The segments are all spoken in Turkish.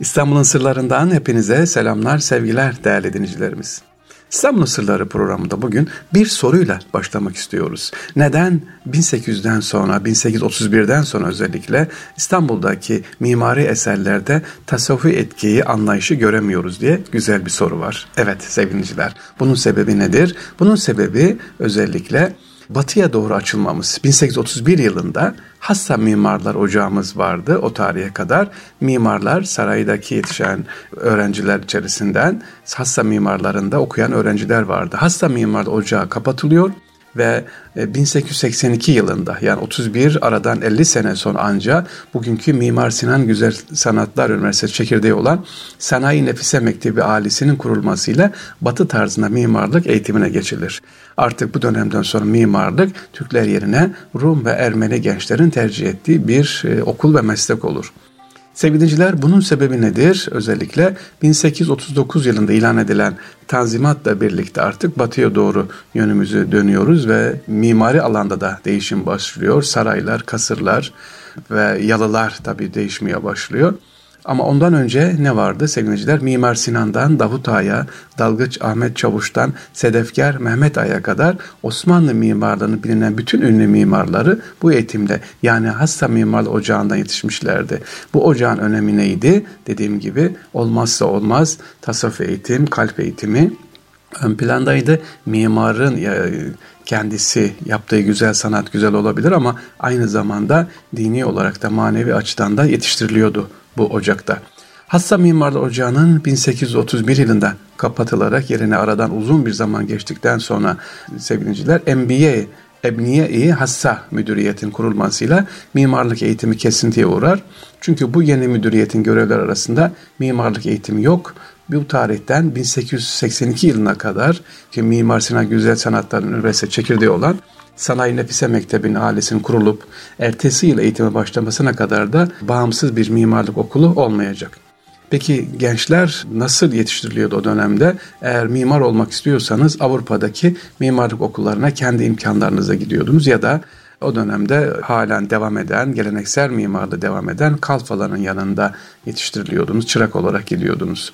İstanbul'un sırlarından hepinize selamlar, sevgiler değerli dinleyicilerimiz. İstanbul Sırları programında bugün bir soruyla başlamak istiyoruz. Neden 1800'den sonra, 1831'den sonra özellikle İstanbul'daki mimari eserlerde tasavvufi etkiyi, anlayışı göremiyoruz diye güzel bir soru var. Evet sevgiliciler, bunun sebebi nedir? Bunun sebebi özellikle batıya doğru açılmamız. 1831 yılında Hassa Mimarlar Ocağımız vardı o tarihe kadar. Mimarlar saraydaki yetişen öğrenciler içerisinden Hassa mimarlarında okuyan öğrenciler vardı. Hassa Mimarlar Ocağı kapatılıyor ve 1882 e, yılında yani 31 aradan 50 sene sonra anca bugünkü Mimar Sinan Güzel Sanatlar Üniversitesi çekirdeği olan Sanayi Nefise Mektebi ailesinin kurulmasıyla batı tarzında mimarlık eğitimine geçilir. Artık bu dönemden sonra mimarlık Türkler yerine Rum ve Ermeni gençlerin tercih ettiği bir e, okul ve meslek olur. Sevgili dinleyiciler bunun sebebi nedir? Özellikle 1839 yılında ilan edilen Tanzimat'la birlikte artık batıya doğru yönümüzü dönüyoruz ve mimari alanda da değişim başlıyor. Saraylar, kasırlar ve yalılar tabii değişmeye başlıyor. Ama ondan önce ne vardı sevgiliciler? Mimar Sinan'dan Davut Ağa'ya, Dalgıç Ahmet Çavuş'tan Sedefkar Mehmet Ağa'ya kadar Osmanlı mimarlarının bilinen bütün ünlü mimarları bu eğitimde yani Hassa Mimar Ocağı'ndan yetişmişlerdi. Bu ocağın önemi neydi? Dediğim gibi olmazsa olmaz tasavvuf eğitim, kalp eğitimi ön plandaydı. Mimarın kendisi yaptığı güzel sanat güzel olabilir ama aynı zamanda dini olarak da manevi açıdan da yetiştiriliyordu bu ocakta. Hassa Mimarlar Ocağı'nın 1831 yılında kapatılarak yerine aradan uzun bir zaman geçtikten sonra sevgiliciler MBA Ebniye-i Hassa Müdüriyet'in kurulmasıyla mimarlık eğitimi kesintiye uğrar. Çünkü bu yeni müdüriyetin görevler arasında mimarlık eğitimi yok. Bu tarihten 1882 yılına kadar ki Mimar Sinan Güzel Sanatlar Üniversitesi çekirdeği olan Sanayi Nefise Mektebi'nin ailesinin kurulup ertesi yıl eğitime başlamasına kadar da bağımsız bir mimarlık okulu olmayacak. Peki gençler nasıl yetiştiriliyordu o dönemde? Eğer mimar olmak istiyorsanız Avrupa'daki mimarlık okullarına kendi imkanlarınıza gidiyordunuz ya da o dönemde halen devam eden, geleneksel mimarlığı devam eden kalfaların yanında yetiştiriliyordunuz, çırak olarak gidiyordunuz.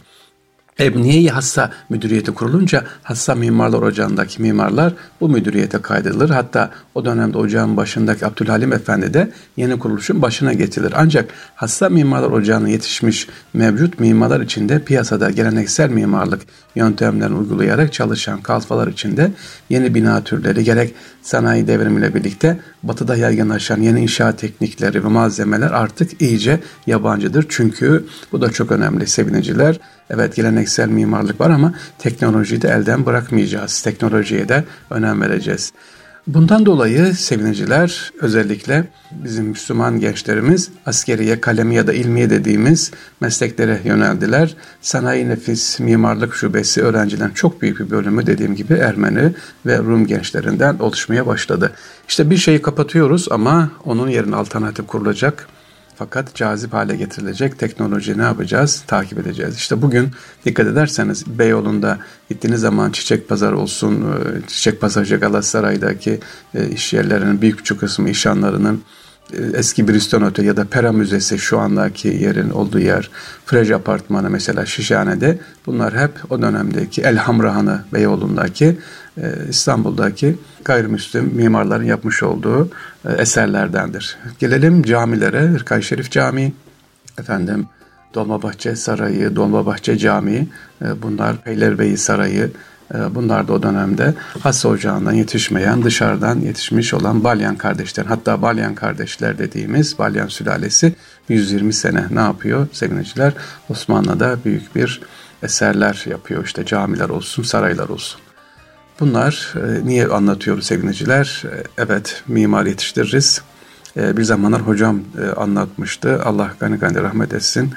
Ebniye-i Hassa müdüriyeti kurulunca Hassa Mimarlar Ocağı'ndaki mimarlar bu müdüriyete kaydedilir. Hatta o dönemde ocağın başındaki Abdülhalim Efendi de yeni kuruluşun başına getirilir. Ancak Hassa Mimarlar Ocağı'na yetişmiş mevcut mimarlar içinde piyasada geleneksel mimarlık yöntemlerini uygulayarak çalışan kalfalar içinde yeni bina türleri gerek sanayi devrimiyle birlikte batıda yaygınlaşan yeni inşaat teknikleri ve malzemeler artık iyice yabancıdır. Çünkü bu da çok önemli seviniciler. Evet geleneksel mimarlık var ama teknolojiyi de elden bırakmayacağız. Teknolojiye de önem vereceğiz. Bundan dolayı seviniciler özellikle bizim Müslüman gençlerimiz askeriye, kalemi ya da ilmiye dediğimiz mesleklere yöneldiler. Sanayi nefis, mimarlık şubesi öğrencilerin çok büyük bir bölümü dediğim gibi Ermeni ve Rum gençlerinden oluşmaya başladı. İşte bir şeyi kapatıyoruz ama onun yerine alternatif kurulacak fakat cazip hale getirilecek teknoloji ne yapacağız? Takip edeceğiz. İşte bugün dikkat ederseniz Beyoğlu'nda gittiğiniz zaman Çiçek Pazar olsun, e, Çiçek Pazarcı Galatasaray'daki e, iş yerlerinin büyük bir kısmı işanlarının e, eski Bristol Otel ya da Pera Müzesi şu andaki yerin olduğu yer, Frej Apartmanı mesela Şişhane'de bunlar hep o dönemdeki Elhamrahanı Beyoğlu'ndaki İstanbul'daki gayrimüslim mimarların yapmış olduğu e, eserlerdendir. Gelelim camilere. Hırkay Şerif Camii, efendim Dolmabahçe Sarayı, Dolmabahçe Camii, e, bunlar Peylerbeyi Sarayı, e, Bunlar da o dönemde Hassa Ocağı'ndan yetişmeyen, dışarıdan yetişmiş olan Balyan kardeşler. Hatta Balyan kardeşler dediğimiz Balyan sülalesi 120 sene ne yapıyor sevgiliciler? Osmanlı'da büyük bir eserler yapıyor. İşte camiler olsun, saraylar olsun. Bunlar e, niye anlatıyoruz sevgiliciler? E, evet mimar yetiştiririz. E, bir zamanlar hocam anlatmıştı. Allah gani gani rahmet etsin.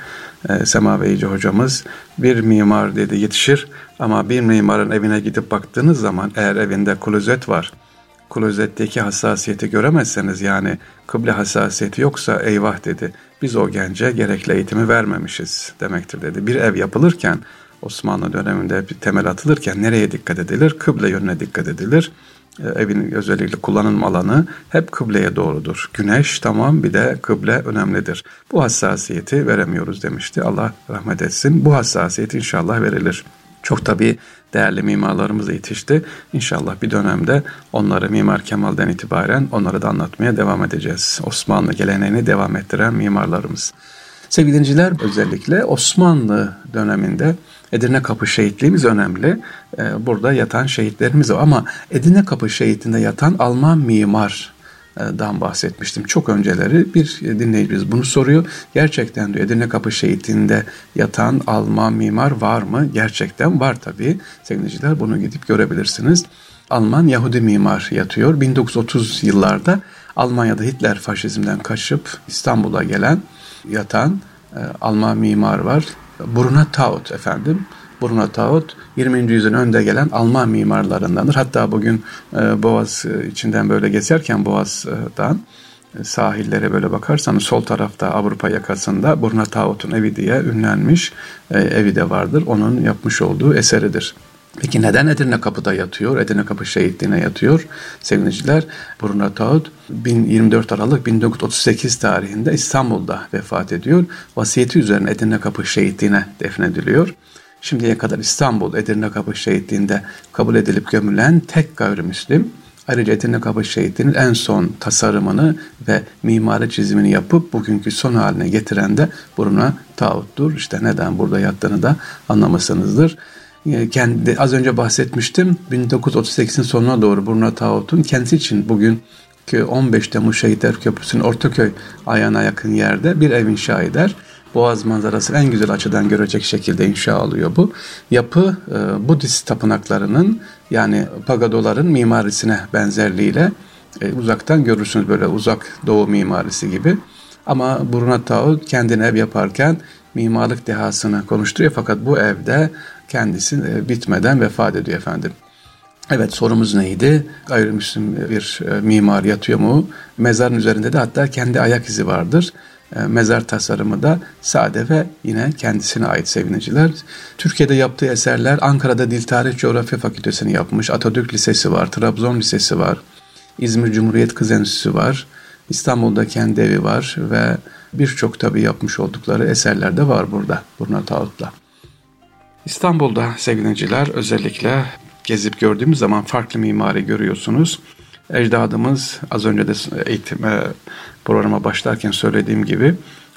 E, Semaveyici hocamız bir mimar dedi yetişir ama bir mimarın evine gidip baktığınız zaman eğer evinde klozet var klozetteki hassasiyeti göremezseniz yani kıble hassasiyeti yoksa eyvah dedi. Biz o gence gerekli eğitimi vermemişiz demektir dedi. Bir ev yapılırken Osmanlı döneminde bir temel atılırken nereye dikkat edilir? Kıble yönüne dikkat edilir. e, evin özellikle kullanım alanı hep kıbleye doğrudur. Güneş tamam bir de kıble önemlidir. Bu hassasiyeti veremiyoruz demişti. Allah rahmet etsin. Bu hassasiyet inşallah verilir. Çok tabii değerli mimarlarımız yetişti. İnşallah bir dönemde onları Mimar Kemal'den itibaren onları da anlatmaya devam edeceğiz. Osmanlı geleneğini devam ettiren mimarlarımız. Sevgili dinciler özellikle Osmanlı döneminde Edirne Kapı şehitliğimiz önemli. Ee, burada yatan şehitlerimiz var ama Edirne Kapı şehitinde yatan Alman mimar dan bahsetmiştim. Çok önceleri bir dinleyicimiz bunu soruyor. Gerçekten diyor Edirne Kapı Şehitliği'nde yatan Alman mimar var mı? Gerçekten var tabii. Sevgiliciler bunu gidip görebilirsiniz. Alman Yahudi mimar yatıyor. 1930 yıllarda Almanya'da Hitler faşizmden kaçıp İstanbul'a gelen yatan e, Alman mimar var. Bruna Taut efendim. Bruno Taut 20. yüzyılın önde gelen Alman mimarlarındandır. Hatta bugün e, Boğaz e, içinden böyle geçerken Boğaz'dan e, sahillere böyle bakarsanız sol tarafta Avrupa yakasında Bruno Taut'un evi diye ünlenmiş e, evi de vardır. Onun yapmış olduğu eseridir. Peki neden Edirne Kapı'da yatıyor? Edirne Kapı şehitliğine yatıyor. Sevgiliciler Bruno Taut 24 Aralık 1938 tarihinde İstanbul'da vefat ediyor. Vasiyeti üzerine Edirne Kapı şehitliğine defnediliyor şimdiye kadar İstanbul Edirne Kapı Şehitliği'nde kabul edilip gömülen tek gayrimüslim. Ayrıca Edirne Kapı Şehitliği'nin en son tasarımını ve mimari çizimini yapıp bugünkü son haline getiren de Bruno Taut'tur. İşte neden burada yattığını da anlamışsınızdır. Ee, kendi, az önce bahsetmiştim 1938'in sonuna doğru Bruno Taut'un kendisi için bugün 15 Temmuz Şehitler Köprüsü'nün Ortaköy ayağına yakın yerde bir ev inşa eder. Boğaz manzarasını en güzel açıdan görecek şekilde inşa alıyor bu. Yapı e, Budist tapınaklarının yani pagodaların mimarisine benzerliğiyle e, uzaktan görürsünüz böyle uzak doğu mimarisi gibi. Ama Bruno Tao kendine ev yaparken mimarlık dehasını konuşturuyor fakat bu evde kendisi e, bitmeden vefat ediyor efendim. Evet sorumuz neydi? Gayrimüslim bir e, mimar yatıyor mu? Mezarın üzerinde de hatta kendi ayak izi vardır. E, mezar tasarımı da sade ve yine kendisine ait sevineciler. Türkiye'de yaptığı eserler Ankara'da Dil Tarih Coğrafya Fakültesini yapmış. Atatürk Lisesi var, Trabzon Lisesi var. İzmir Cumhuriyet Kız Enstitüsü var. İstanbul'da kendi evi var ve birçok tabi yapmış oldukları eserler de var burada Burna Tağut'la. İstanbul'da sevgiliciler özellikle gezip gördüğümüz zaman farklı mimari görüyorsunuz. Ecdadımız az önce de eğitime programa başlarken söylediğim gibi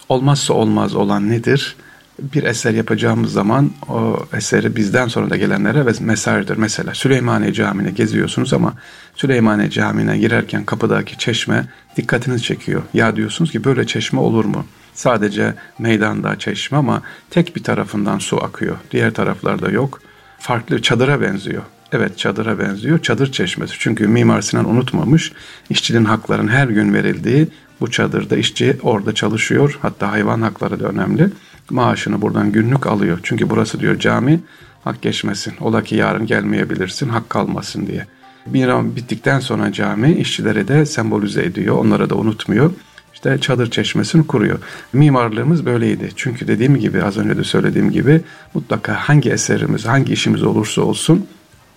olmazsa olmaz olan nedir? Bir eser yapacağımız zaman o eseri bizden sonra da gelenlere mesajdır. Mesela Süleymaniye Camii'ne geziyorsunuz ama Süleymaniye Camii'ne girerken kapıdaki çeşme dikkatinizi çekiyor. Ya diyorsunuz ki böyle çeşme olur mu? Sadece meydanda çeşme ama tek bir tarafından su akıyor. Diğer taraflarda yok. Farklı çadıra benziyor. Evet çadıra benziyor. Çadır çeşmesi. Çünkü Mimar Sinan unutmamış. İşçinin hakların her gün verildiği bu çadırda işçi orada çalışıyor. Hatta hayvan hakları da önemli. Maaşını buradan günlük alıyor. Çünkü burası diyor cami hak geçmesin. Ola ki yarın gelmeyebilirsin hak kalmasın diye. Bir an bittikten sonra cami işçilere de sembolize ediyor. Onları da unutmuyor. İşte çadır çeşmesini kuruyor. Mimarlığımız böyleydi. Çünkü dediğim gibi az önce de söylediğim gibi mutlaka hangi eserimiz, hangi işimiz olursa olsun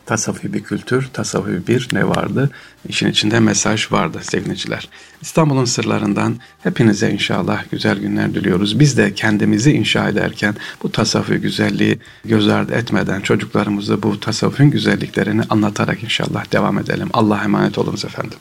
tasavvufi bir kültür, tasavvufi bir ne vardı? İşin içinde mesaj vardı sevgiliciler. İstanbul'un sırlarından hepinize inşallah güzel günler diliyoruz. Biz de kendimizi inşa ederken bu tasavvufi güzelliği göz ardı etmeden çocuklarımızı bu tasavvufun güzelliklerini anlatarak inşallah devam edelim. Allah'a emanet olunuz efendim.